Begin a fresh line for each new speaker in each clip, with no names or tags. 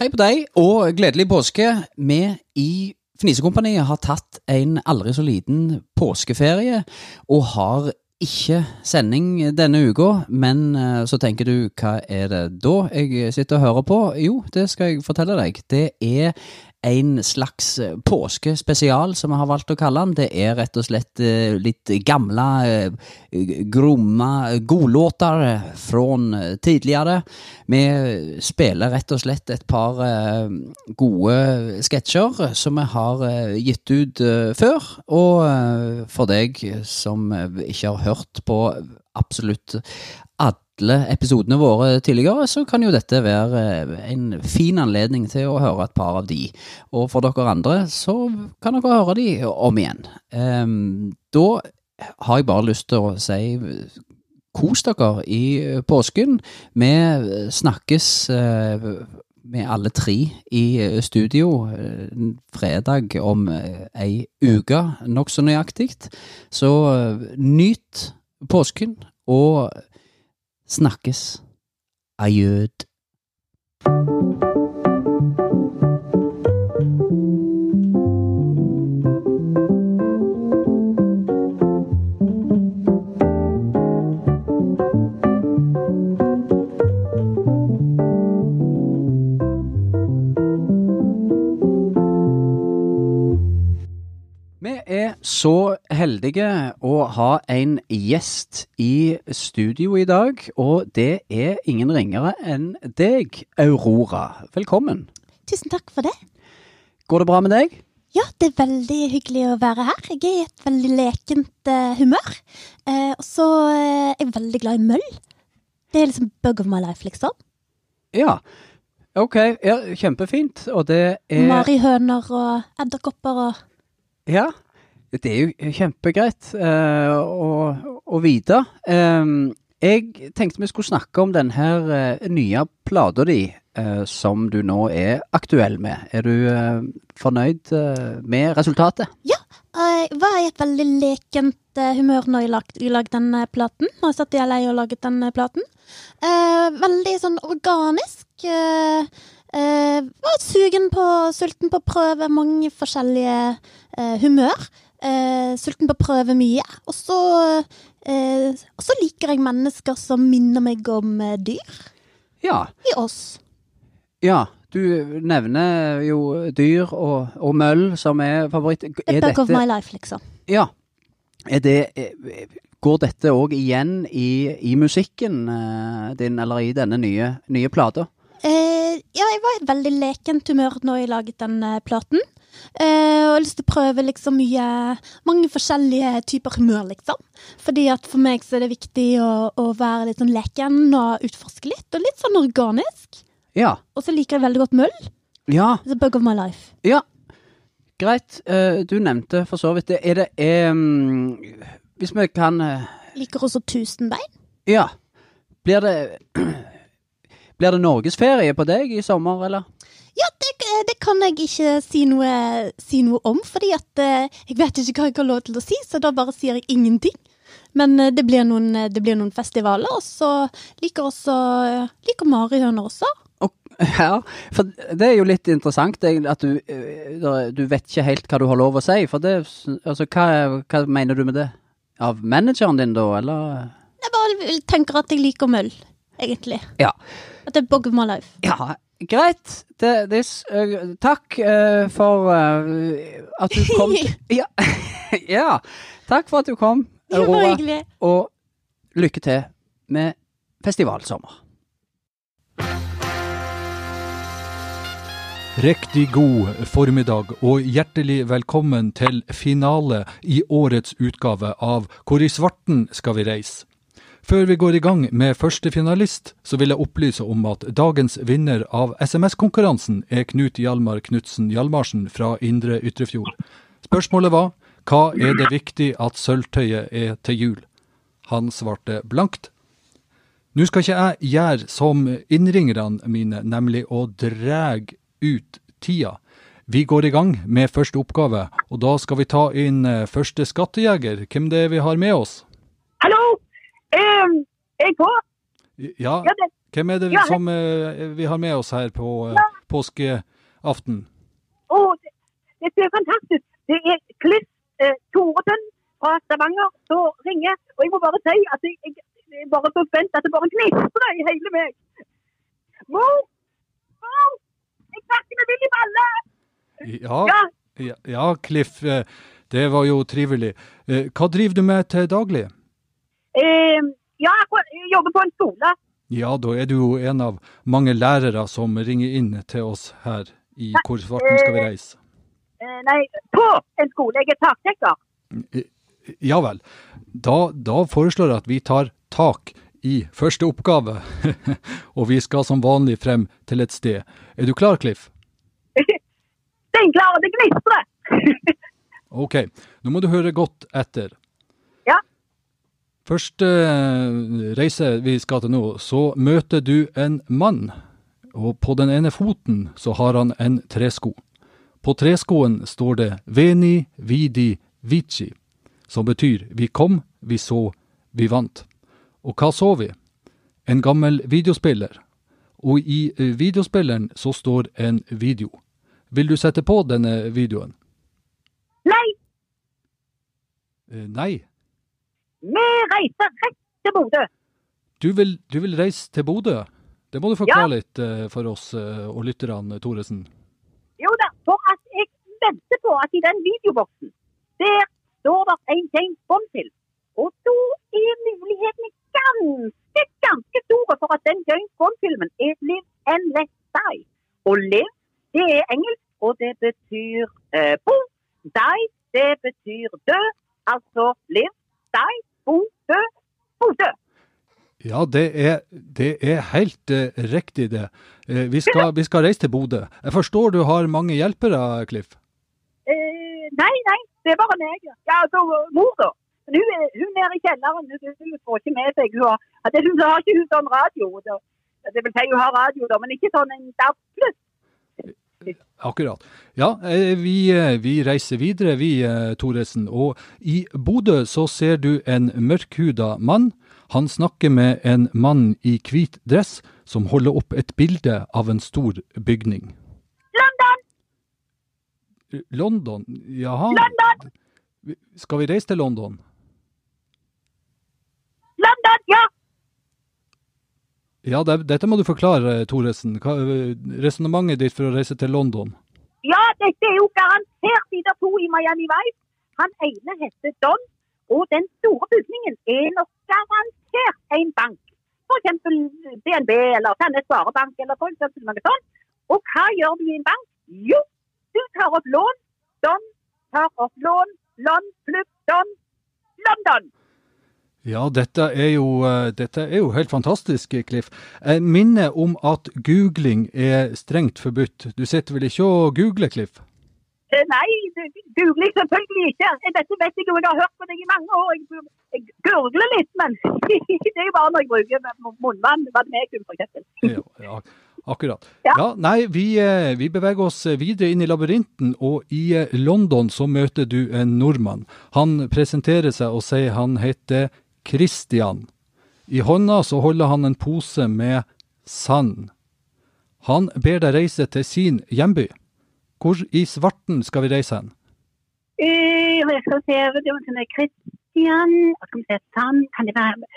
Hei på deg, og gledelig påske. Vi i Fnisekompaniet har tatt en aldri så liten påskeferie, og har ikke sending denne uka. Men eh, så tenker du, hva er det da jeg sitter og hører på? Jo, det skal jeg fortelle deg. Det er en slags påskespesial, som vi har valgt å kalle den. Det er rett og slett eh, litt gamle, eh, gromme godlåter fra tidligere. Vi spiller rett og slett et par eh, gode sketsjer som vi har gitt ut før. Og for deg som ikke har hørt på absolutt alle episodene våre tidligere, så kan jo dette være en fin anledning til å høre et par av de. Og for dere andre så kan dere høre de om igjen. Um, da har jeg bare lyst til å si kos dere i påsken. Vi snakkes uh, med alle tre i studio uh, fredag om ei uke, nokså nøyaktig. Så nyt påsken, og snakkes. Adjød. Heldige å ha en gjest i studio i dag, og det er ingen ringere enn deg, Aurora. Velkommen.
Tusen takk for det.
Går det bra med deg?
Ja, det er veldig hyggelig å være her. Jeg er i et veldig lekent uh, humør. Uh, og så uh, er jeg veldig glad i møll. Det er liksom bug of my life, liksom.
Ja. Ok, ja, kjempefint. Og det er
Marihøner og edderkopper og
Ja. Det er jo kjempegreit uh, å, å, vite. Um, jeg tenkte vi skulle snakke om denne uh, nye plata di uh, som du nå er aktuell med. Er du fornøyd med resultatet?
Ja, jeg var i et veldig lekent humør når jeg lagde, lag den platen. Når jeg satt i LA og laget den platen. veldig sånn organisk. var sugen på, sulten på å prøve mange forskjellige humør. Eh, sulten på å prøve mye. Og så, eh, og så liker jeg mennesker som minner meg om eh, dyr.
Ja.
I oss.
Ja. Du nevner jo dyr og, og møll som er favoritt.
The er bug of my life, liksom.
Ja. Er det er, Går dette òg igjen i, i musikken eh, din, eller i denne nye, nye plata?
Eh, ja, jeg var i veldig lekent humør når jeg laget den uh, platen. Uh, og har lyst til å prøve liksom mye Mange forskjellige typer humør, liksom. Fordi at for meg så er det viktig å, å være litt sånn leken og utforske litt, og litt sånn organisk.
Ja.
Og så liker jeg veldig godt møll.
Ja.
A bug of my life.
Ja. Greit. Uh, du nevnte for så vidt det. Er det um, Hvis vi kan uh,
Liker også tusenbein.
Ja. Blir det Blir det norgesferie på deg i sommer, eller?
Ja, det, det, kan jeg ikke si noe, si noe, om, fordi at eh, jeg vet ikke hva jeg har lov til å si, så da bare sier jeg ingenting. Men eh, det blir noen, eh, det blir noen festivaler, og så liker også liker marihøner også.
Ja, for det er jo litt interessant at du, du vet ikke helt hva du har lov å si. For det, altså, hva, hva mener du med det? Av manageren din, da, eller?
Jeg bare tenker at jeg liker møll, egentlig.
Ja.
At det er bog of my life.
Ja, greit. Det, det, uh, takk uh, for uh, at du kom. ja. ja. Takk for at du kom, Aurora. Og lykke til med festivalsommer.
Riktig god formiddag og hjertelig velkommen til finale i årets utgave av Hvor i svarten skal vi reise? Før vi går i gang med første finalist, så vil jeg opplyse om at dagens vinner av SMS-konkurransen er Knut Hjalmar Knutsen Hjalmarsen fra Indre Ytrefjord. Spørsmålet var hva er det viktig at sølvtøyet er til jul? Han svarte blankt. Nå skal ikke jeg gjøre som innringerne mine, nemlig å drege ut tida. Vi går i gang med første oppgave, og da skal vi ta inn eh, første skattejeger. Hvem det er vi har med oss?
Hallo! Er jeg på?
Ja, Hvem er det som eh, vi har med oss her på eh, påskeaften?
Å, det, dette er fantastisk. Det er Cliff eh, Thoresen fra Stavanger som ringer. Og jeg må bare si at jeg, jeg, jeg er bare så spent at det bare knistrer i hele meg. Mor! Mor! Jeg snakker med Willy Balle!
Ja,
Ja,
ja, Cliff. Det var jo trivelig. Hva driver du med til daglig?
Eh, ja jeg jobber på en skole.
Ja, da er du jo en av mange lærere som ringer inn til oss her i Hvor svarten skal vi reise.
Eh, nei, på en skole. Jeg er takdekker.
Ja vel. Da, da foreslår jeg at vi tar tak i første oppgave, og vi skal som vanlig frem til et sted. Er du klar, Cliff?
Steinklar, det gnistrer!
Ok, nå må du høre godt etter. Første eh, reise vi skal til nå, så møter du en mann. Og på den ene foten så har han en tresko. På treskoen står det Veni, Vidi, Vici, som betyr vi kom, vi så, vi vant. Og hva så vi? En gammel videospiller. Og i eh, videospilleren så står en video. Vil du sette på denne videoen?
Nei,
Eh, Nei.
Vi reiser rett til Bodø.
Du vil, du vil reise til Bodø? Det må du forklare
Ja.
litt eh, for oss eh, og lytterne, Thoresen.
Jo da, for at jeg venter på at i den videoboksen, der står det en James Bond til. Og da er mulighetene ganske, ganske store for at den James Bond-filmen er Live and Let Die. Og live, det er engelsk, og det betyr eh, bo. Die, det betyr dø. Altså live, die, bo, dø, Bodø.
Ja, det er, det er helt uh, riktig det. Uh, vi, skal, vi skal reise til Bodø. Jeg forstår du har mange hjelpere, Cliff?
Uh, nei, nei, det er bare meg. ja. Altså mor, da. Hun, hun er i kjelleren. Hun, får ikke med seg. Hun har, hun har ikke hun sånn radio. Da. Det vil si hun har radio, da, men ikke sånn en DAB pluss.
Akkurat. Ja, eh, vi, eh, vi reiser videre, vi, eh, Thoresen. Og i Bodø så ser du en mørkhuda mann. Han snakker med en mann i hvit dress som holder opp et bilde av en stor bygning.
London!
London? Jaha.
London!
Skal vi reise til London?
London, ja!
Ja, det, dette må du forklare, Thoresen. Hva- Resonnementet ditt for å reise til London.
Ja, dette er jo garantert side to i Miami Vice. Han ene heter Don, og den store bygningen er nok garantert en bank. Eksempel DNB eller Sandnes Sparebank eller noe sånt. Og hva gjør du i en bank? Jo, du tar opp lån. Don tar opp lån. Lån, pluss Don. London.
Ja, dette er, jo, eh, dette er jo helt fantastisk, Cliff. Jeg minner om at googling er strengt forbudt. Du sitter vel ikke og googler, Cliff?
Eh, Nei, googling selvfølgelig ikke. Eh, Dette vet jeg jo, jeg har hørt på deg i mange år. Jeg, gurgler litt, men det er jo bare når jeg bruker munnvann. For eksempel.
Ja, ja, akkurat.
Ja.
Ja, nei, vi, eh, vi beveger oss videre inn i labyrinten, og i eh, London så møter du en nordmann. Han presenterer seg og sier han heter Christian. I hånda så holder han en pose med sand. Han ber deg reise til sin hjemby. Hvor i svarten skal vi reise hen?
Uh, jeg skal se, det var sånn Christian, skal vi se, sand kan det være,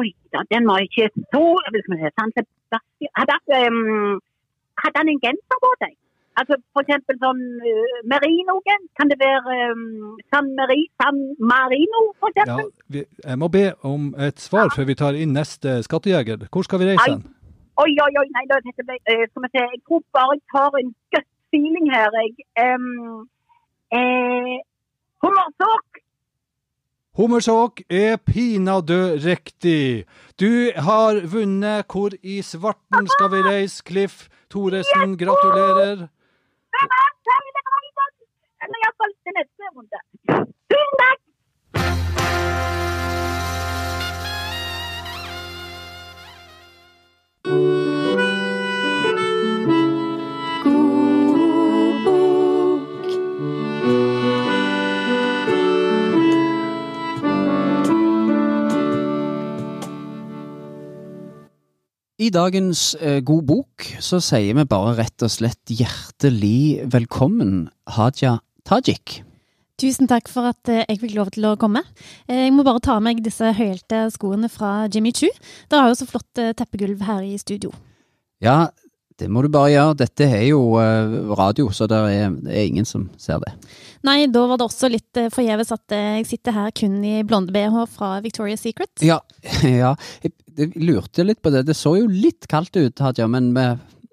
oi, da, den var ikke så, skal vi se, sand Sebastian, hadde, han en genser på seg? Altså eksempel sånn uh, merino-gens, kan det være um, San, Mari, San Marino, for
Ja, vi, jeg må be om et svar før vi tar inn neste skattejeger. Hvor skal vi reise hen?
Oi, oi, oi, nei, da, dette ble, eh, skal vi se, jeg tror bare jeg tar en gut feeling her, jeg, um, eh, hummersåk,
Hummersåk er pinadø riktig. Du har vunnet Hvor i svarten skal vi reise, Cliff Thoresen. Gratulerer.
Hvem er Terje Reisen? Eller
I dagens eh, God bok så sier vi bare rett og slett hjertelig velkommen, Hadia Tajik.
Tusen takk for at eh, jeg fikk lov til å komme. Eh, Jeg må bare ta av meg disse høyhælte skoene fra Jimmy Choo. Dere har jo så flott eh, teppegulv her i studio.
Ja, det må du bare gjøre. Dette er jo eh, radio, så det er, det er ingen som ser det.
Nei, da var det også litt eh, forgjeves at eh, jeg sitter her kun i blonde-BH fra Victoria's Secret.
Ja, ja. Jeg, jeg lurte litt på det. Det så jo litt kaldt ut, Hadia, men vi,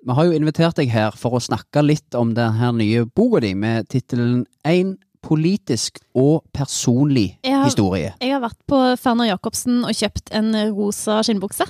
vi har jo invitert deg her for å snakke litt om denne nye boka di med tittelen Én politisk og personlig
Jeg har-
historie.
Jeg har vært på Ferner Jacobsen og kjøpt en rosa skinnbukse.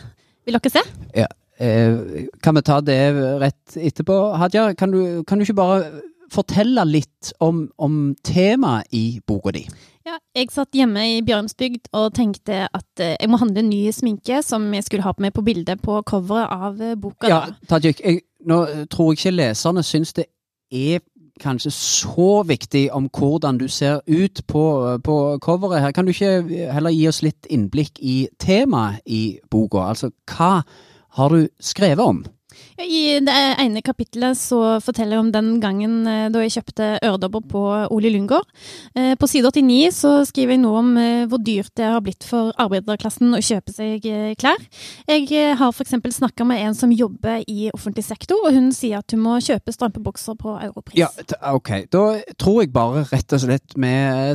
Vil dere se?
Ja. Eh, kan vi ta det rett etterpå, Hadia? Kan du, kan du ikke bare fortelle litt om, om temaet i boka di?
Ja, jeg satt hjemme i Bjørnsbygd og tenkte at eh, jeg må handle ny sminke som jeg skulle ha på meg på bildet på coveret av eh, boka.
Ja. Tajik, jeg, nå tror jeg ikke leserne syns det er kanskje så viktig om hvordan du ser ut på, på coveret her. Kan du ikke heller gi oss litt innblikk i temaet i boka? Altså, hva har du skrevet om?
I det ene kapitlet så forteller jeg om den gangen eh, da jeg kjøpte øredobber på Ole Lundgård. Eh, På side 89 så skriver jeg noe om eh, hvor dyrt det har blitt for arbeiderklassen å kjøpe seg klær. Jeg har eksempel snakka med en som jobber i offentlig sektor, og hun sier at hun må kjøpe strømpebukser på Europris.
Ja, ok. Da tror jeg bare rett og slett vi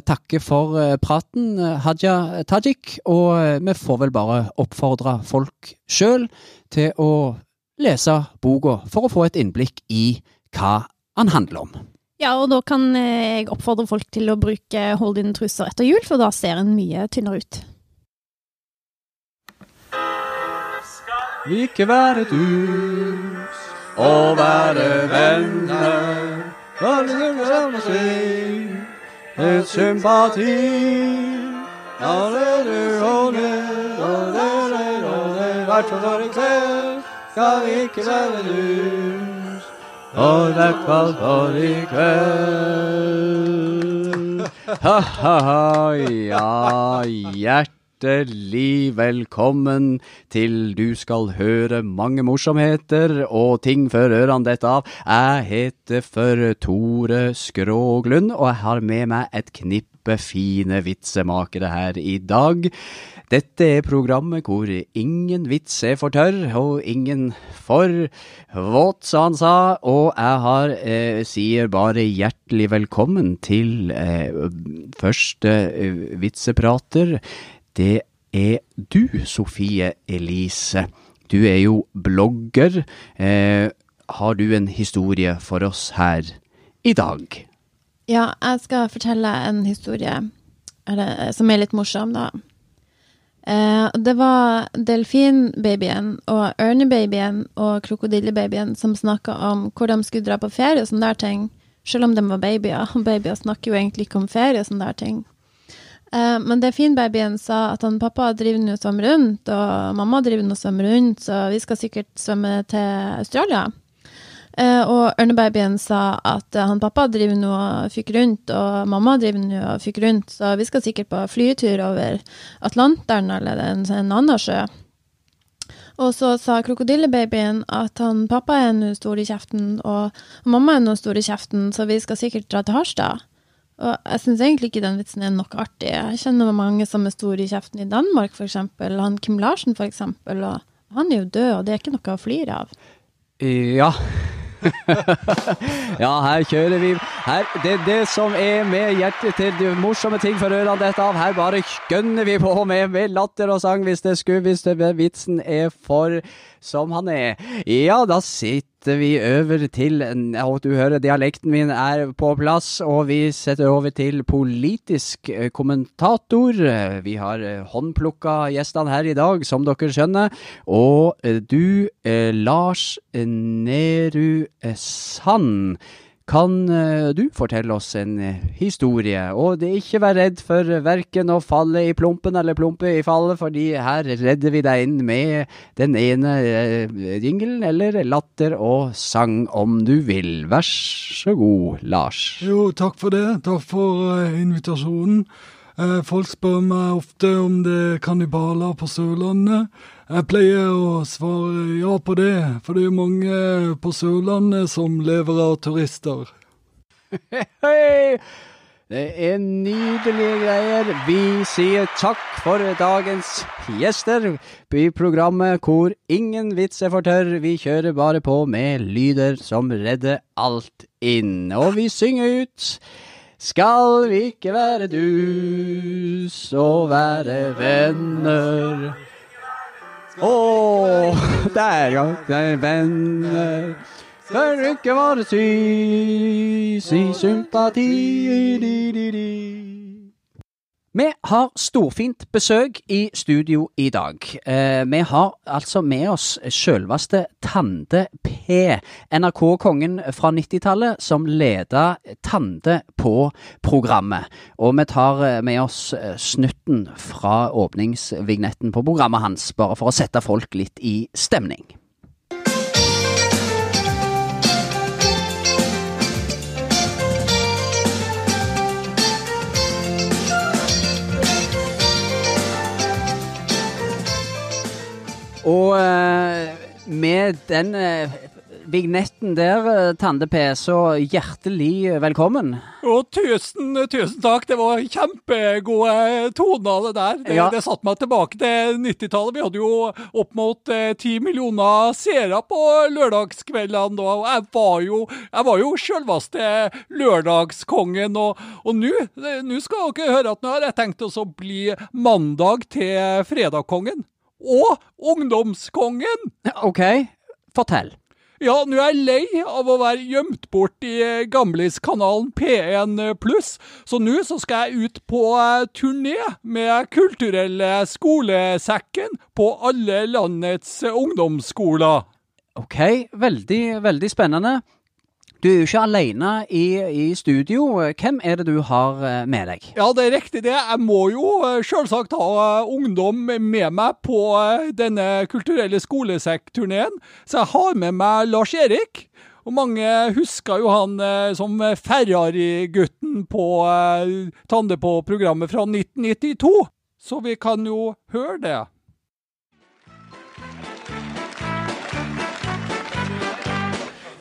takker for praten, Hadia Tajik. Og vi får vel bare oppfordre folk sjøl til å lese boka for å få et innblikk i hva han handler om.
Ja, og da kan eh, jeg oppfordre folk til å bruke hold-in-truser etter jul, for da ser en mye tynnere ut.
Vi ikke være dus og være venner. Et sympati. Skal ikke være dus, og det er kvalt for i kveld. Ha-ha-ha, ja, hjertelig velkommen til Du skal høre mange morsomheter og ting før ørene detter av. Jeg heter for Tore Skråglund, og jeg har med meg et knippe fine vitsemakere her i dag. Dette er programmet hvor ingen vits er for tørr, og ingen for våt, som han sa. Og jeg har, eh, sier bare hjertelig velkommen til eh, første eh, vitseprater. Det er du, Sofie Elise. Du er jo blogger. Eh, har du en historie for oss her i dag?
Ja, jeg skal fortelle en historie eller, som er litt morsom, da. Eh, det var delfinbabyen og ørnebabyen og krokodillebabyen som snakka om hvor de skulle dra på ferie og sånne der ting, selv om de var babyer. Og babyer snakker jo egentlig ikke om ferie og sånne der ting. Eh, men delfinbabyen sa at han pappa driver nå og svømmer rundt, og mamma driver nå og svømmer rundt, så vi skal sikkert svømme til Australia. Eh, og ørnebabyen sa at eh, han pappa driver nå og fyker rundt, og mamma driver nå og fyker rundt, så vi skal sikkert på flytur over Atlanteren eller en, en annen sjø. Og så sa krokodillebabyen at han pappa er nå stor i kjeften, og mamma er nå stor i kjeften, så vi skal sikkert dra til Harstad. Og jeg syns egentlig ikke den vitsen er nok artig. Jeg kjenner mange som er store i kjeften i Danmark, eksempel. Han Kim Larsen, eksempel, og han er jo død, og det er ikke noe å flire av.
Ja. ja, her kjører vi. Her, det er det som er med hjertet til de morsomme ting for ørene dette av. Her bare gønner vi på med, med latter og sang hvis det skulle, hvis det, vitsen er for som han er. Ja, da sitter vi over til Og du hører dialekten min er på plass, og vi setter over til politisk eh, kommentator. Vi har eh, håndplukka gjestene her i dag, som dere skjønner. Og eh, du, Lars Nehru Sand, kan eh, du fortelle oss en eh, historie? Og det er ikke vær redd for verken å falle i plumpen eller plumpe i fallet, fordi her redder vi deg inn med den ene jingelen eller latter og sang om du vil. Vær så god, Lars.
Jo, takk for det. Takk for eh, invitasjonen. Eh, folk spør meg ofte om det er kannibaler på Sørlandet. Jeg pleier å svare ja på det, for det er jo mange på Sørlandet som lever av turister.
Det er nydelige greier. Vi sier takk for dagens gjester Byprogrammet hvor ingen vits er for tørr. Vi kjører bare på med lyder som redder alt inn. Og vi synger ut Skal vi ikke være dus og være venner? Å, der ja, det er venner. For ikke var det sy, si sympati di, di, di. Vi har storfint besøk i studio i dag. Eh, vi har altså med oss selveste Tande P, NRK-kongen fra 90-tallet, som leda Tande på programmet. Og vi tar eh, med oss eh, snutten fra åpningsvignetten på programmet hans, bare for å sette folk litt i stemning. Og eh, med den eh, vignetten der, eh, Tande P, så hjertelig velkommen.
Og tusen, tusen takk. Det var kjempegode toner, det der. Det,
Ja.
det satte meg tilbake til 90-tallet. Vi hadde jo opp mot eh, ti millioner seere på lørdagskveldene da. Og jeg var jo, jeg var jo selveste lørdagskongen. Og, og nå eh, skal dere høre at nå har jeg tenkt å bli mandag til fredagkongen. Og ungdomskongen!
OK, fortell.
Ja, nå er jeg lei av å være gjemt bort i eh, Gamlis-kanalen P1 pluss, så nå så skal jeg ut på eh, turné med Kulturelle skolesekken på alle landets eh, ungdomsskoler.
OK, veldig, veldig spennende. Du er jo ikke alene i, i studio. Hvem er det du har eh, med deg?
Ja, det er riktig det. Jeg må jo eh, selvsagt ha eh, ungdom med meg på denne Kulturelle skolesekk-turneen, så jeg har med meg Lars Erik. Og mange husker jo han som Ferrari-gutten på Tande på programmet fra 1992. Så vi kan jo høre det.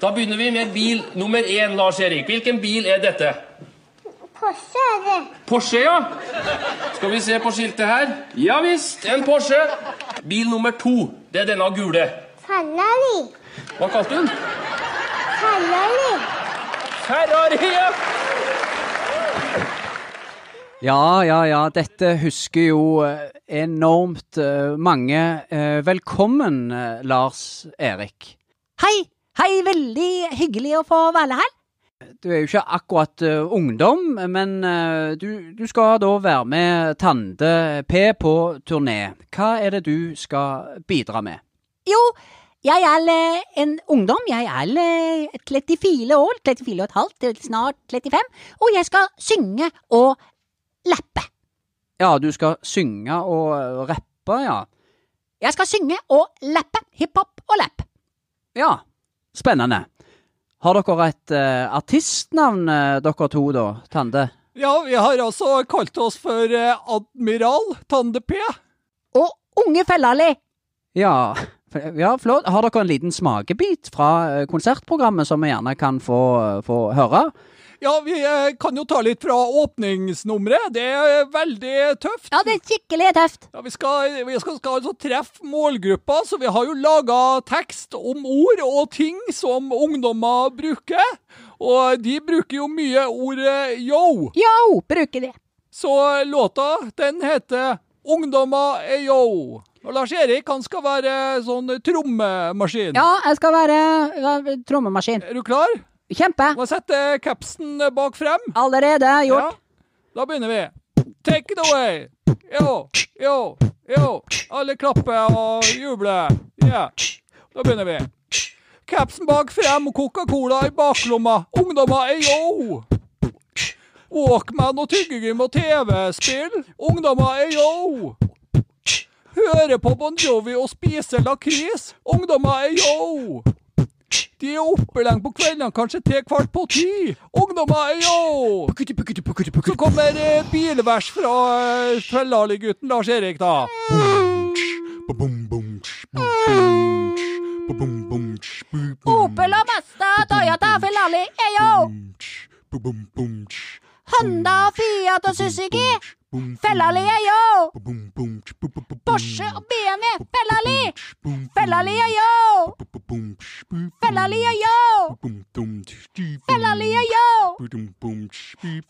Da begynner vi med bil nummer én, Lars Erik. Hvilken bil er dette?
Porsche er det.
Porsche, ja. Skal vi se på skiltet her. Ja visst, en Porsche. Bil nummer to, det er denne gule.
Ferrari.
Hva kalte du den?
Ferrari.
Ferrari, ja.
Ja, ja, ja. Dette husker jo eh, enormt eh, mange. Eh, Velkommen, Lars Erik.
Hei! Hei, veldig hyggelig å få være her.
Du er jo ikke akkurat uh, ungdom, men uh, du, du skal da være med Tande P på turné. Hva er det du skal bidra med?
Jo, jeg er uh, en ungdom. Jeg er eh, 34 år, 34 og et halvt, snart 35, og jeg skal synge og lappe.
Ja, du skal synge og rappe, ja.
Jeg skal synge og lappe. Hiphop og lapp.
Ja, spennende. Har dere et uh, artistnavn, eh, dere to, da, Tande?
Ja, vi har altså kalt oss for uh, Admiral Tande P.
Og Unge Fellali.
Ja, ja, flott. Har dere en liten smakebit fra konsertprogrammet som vi gjerne kan få, få høre?
Ja, vi eh, kan jo ta litt fra åpningsnummeret. Det er veldig tøft.
Ja, det er skikkelig tøft.
Ja, vi skal, vi skal, skal altså treffe målgruppa, så vi har jo laga tekst om ord og ting som ungdommer bruker. Og de bruker jo mye ordet yo.
Yo, bruker de.
Så låta, den heter 'Ungdommer er yo'. Og Lars Erik han skal være sånn trommemaskin.
Ja, jeg skal være ja, trommemaskin.
Er du klar?
Kjempe.
Må sette capsen bak frem.
Allerede gjort.
Ja, da begynner vi. Take it away. Jo, jo, jo. Alle klapper og jubler. Ja. Da begynner vi. Capsen bak frem Coca-Cola i baklomma. Ungdommer er yo. Walkman og tyggegym og TV-spill. Ungdommer er yo. Høre på Bon Jovi og spise lakris. Ungdommer er yo. De er oppe lenge på kveldene, kanskje til kvart på ti. Ungdommer er yo. Så kommer eh, bilvers fra uh, Fellali-gutten Lars Erik, da.
Opel og Mazda, Toyota, Ferrari, Eyo. Honda, Fiat og Suzuki. Ferrari, Eyo. Porsche og BMW, Ferrari. Ferrari, Eyo. Ferrari, Eyo. Ferrari, Eyo.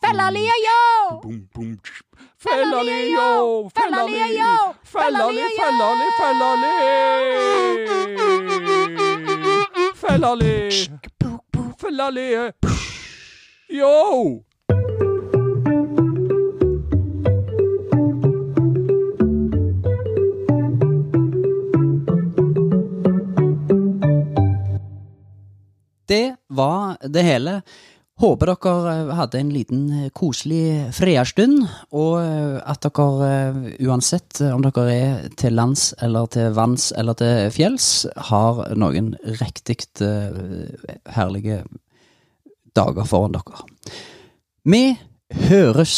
Ferrari, Eyo.
Fellali, yo! Fellali, Fellali, Fellali, Fellali! Fellali! Fellali! Yo!
Det var det hele. Håper dere eh, hadde en liten eh, koselig fredagsstund, og eh, at dere uansett om dere er til lands eller til vanns eller til fjells, har noen riktig herlige dager foran dere. Vi høres.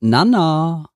Nanna!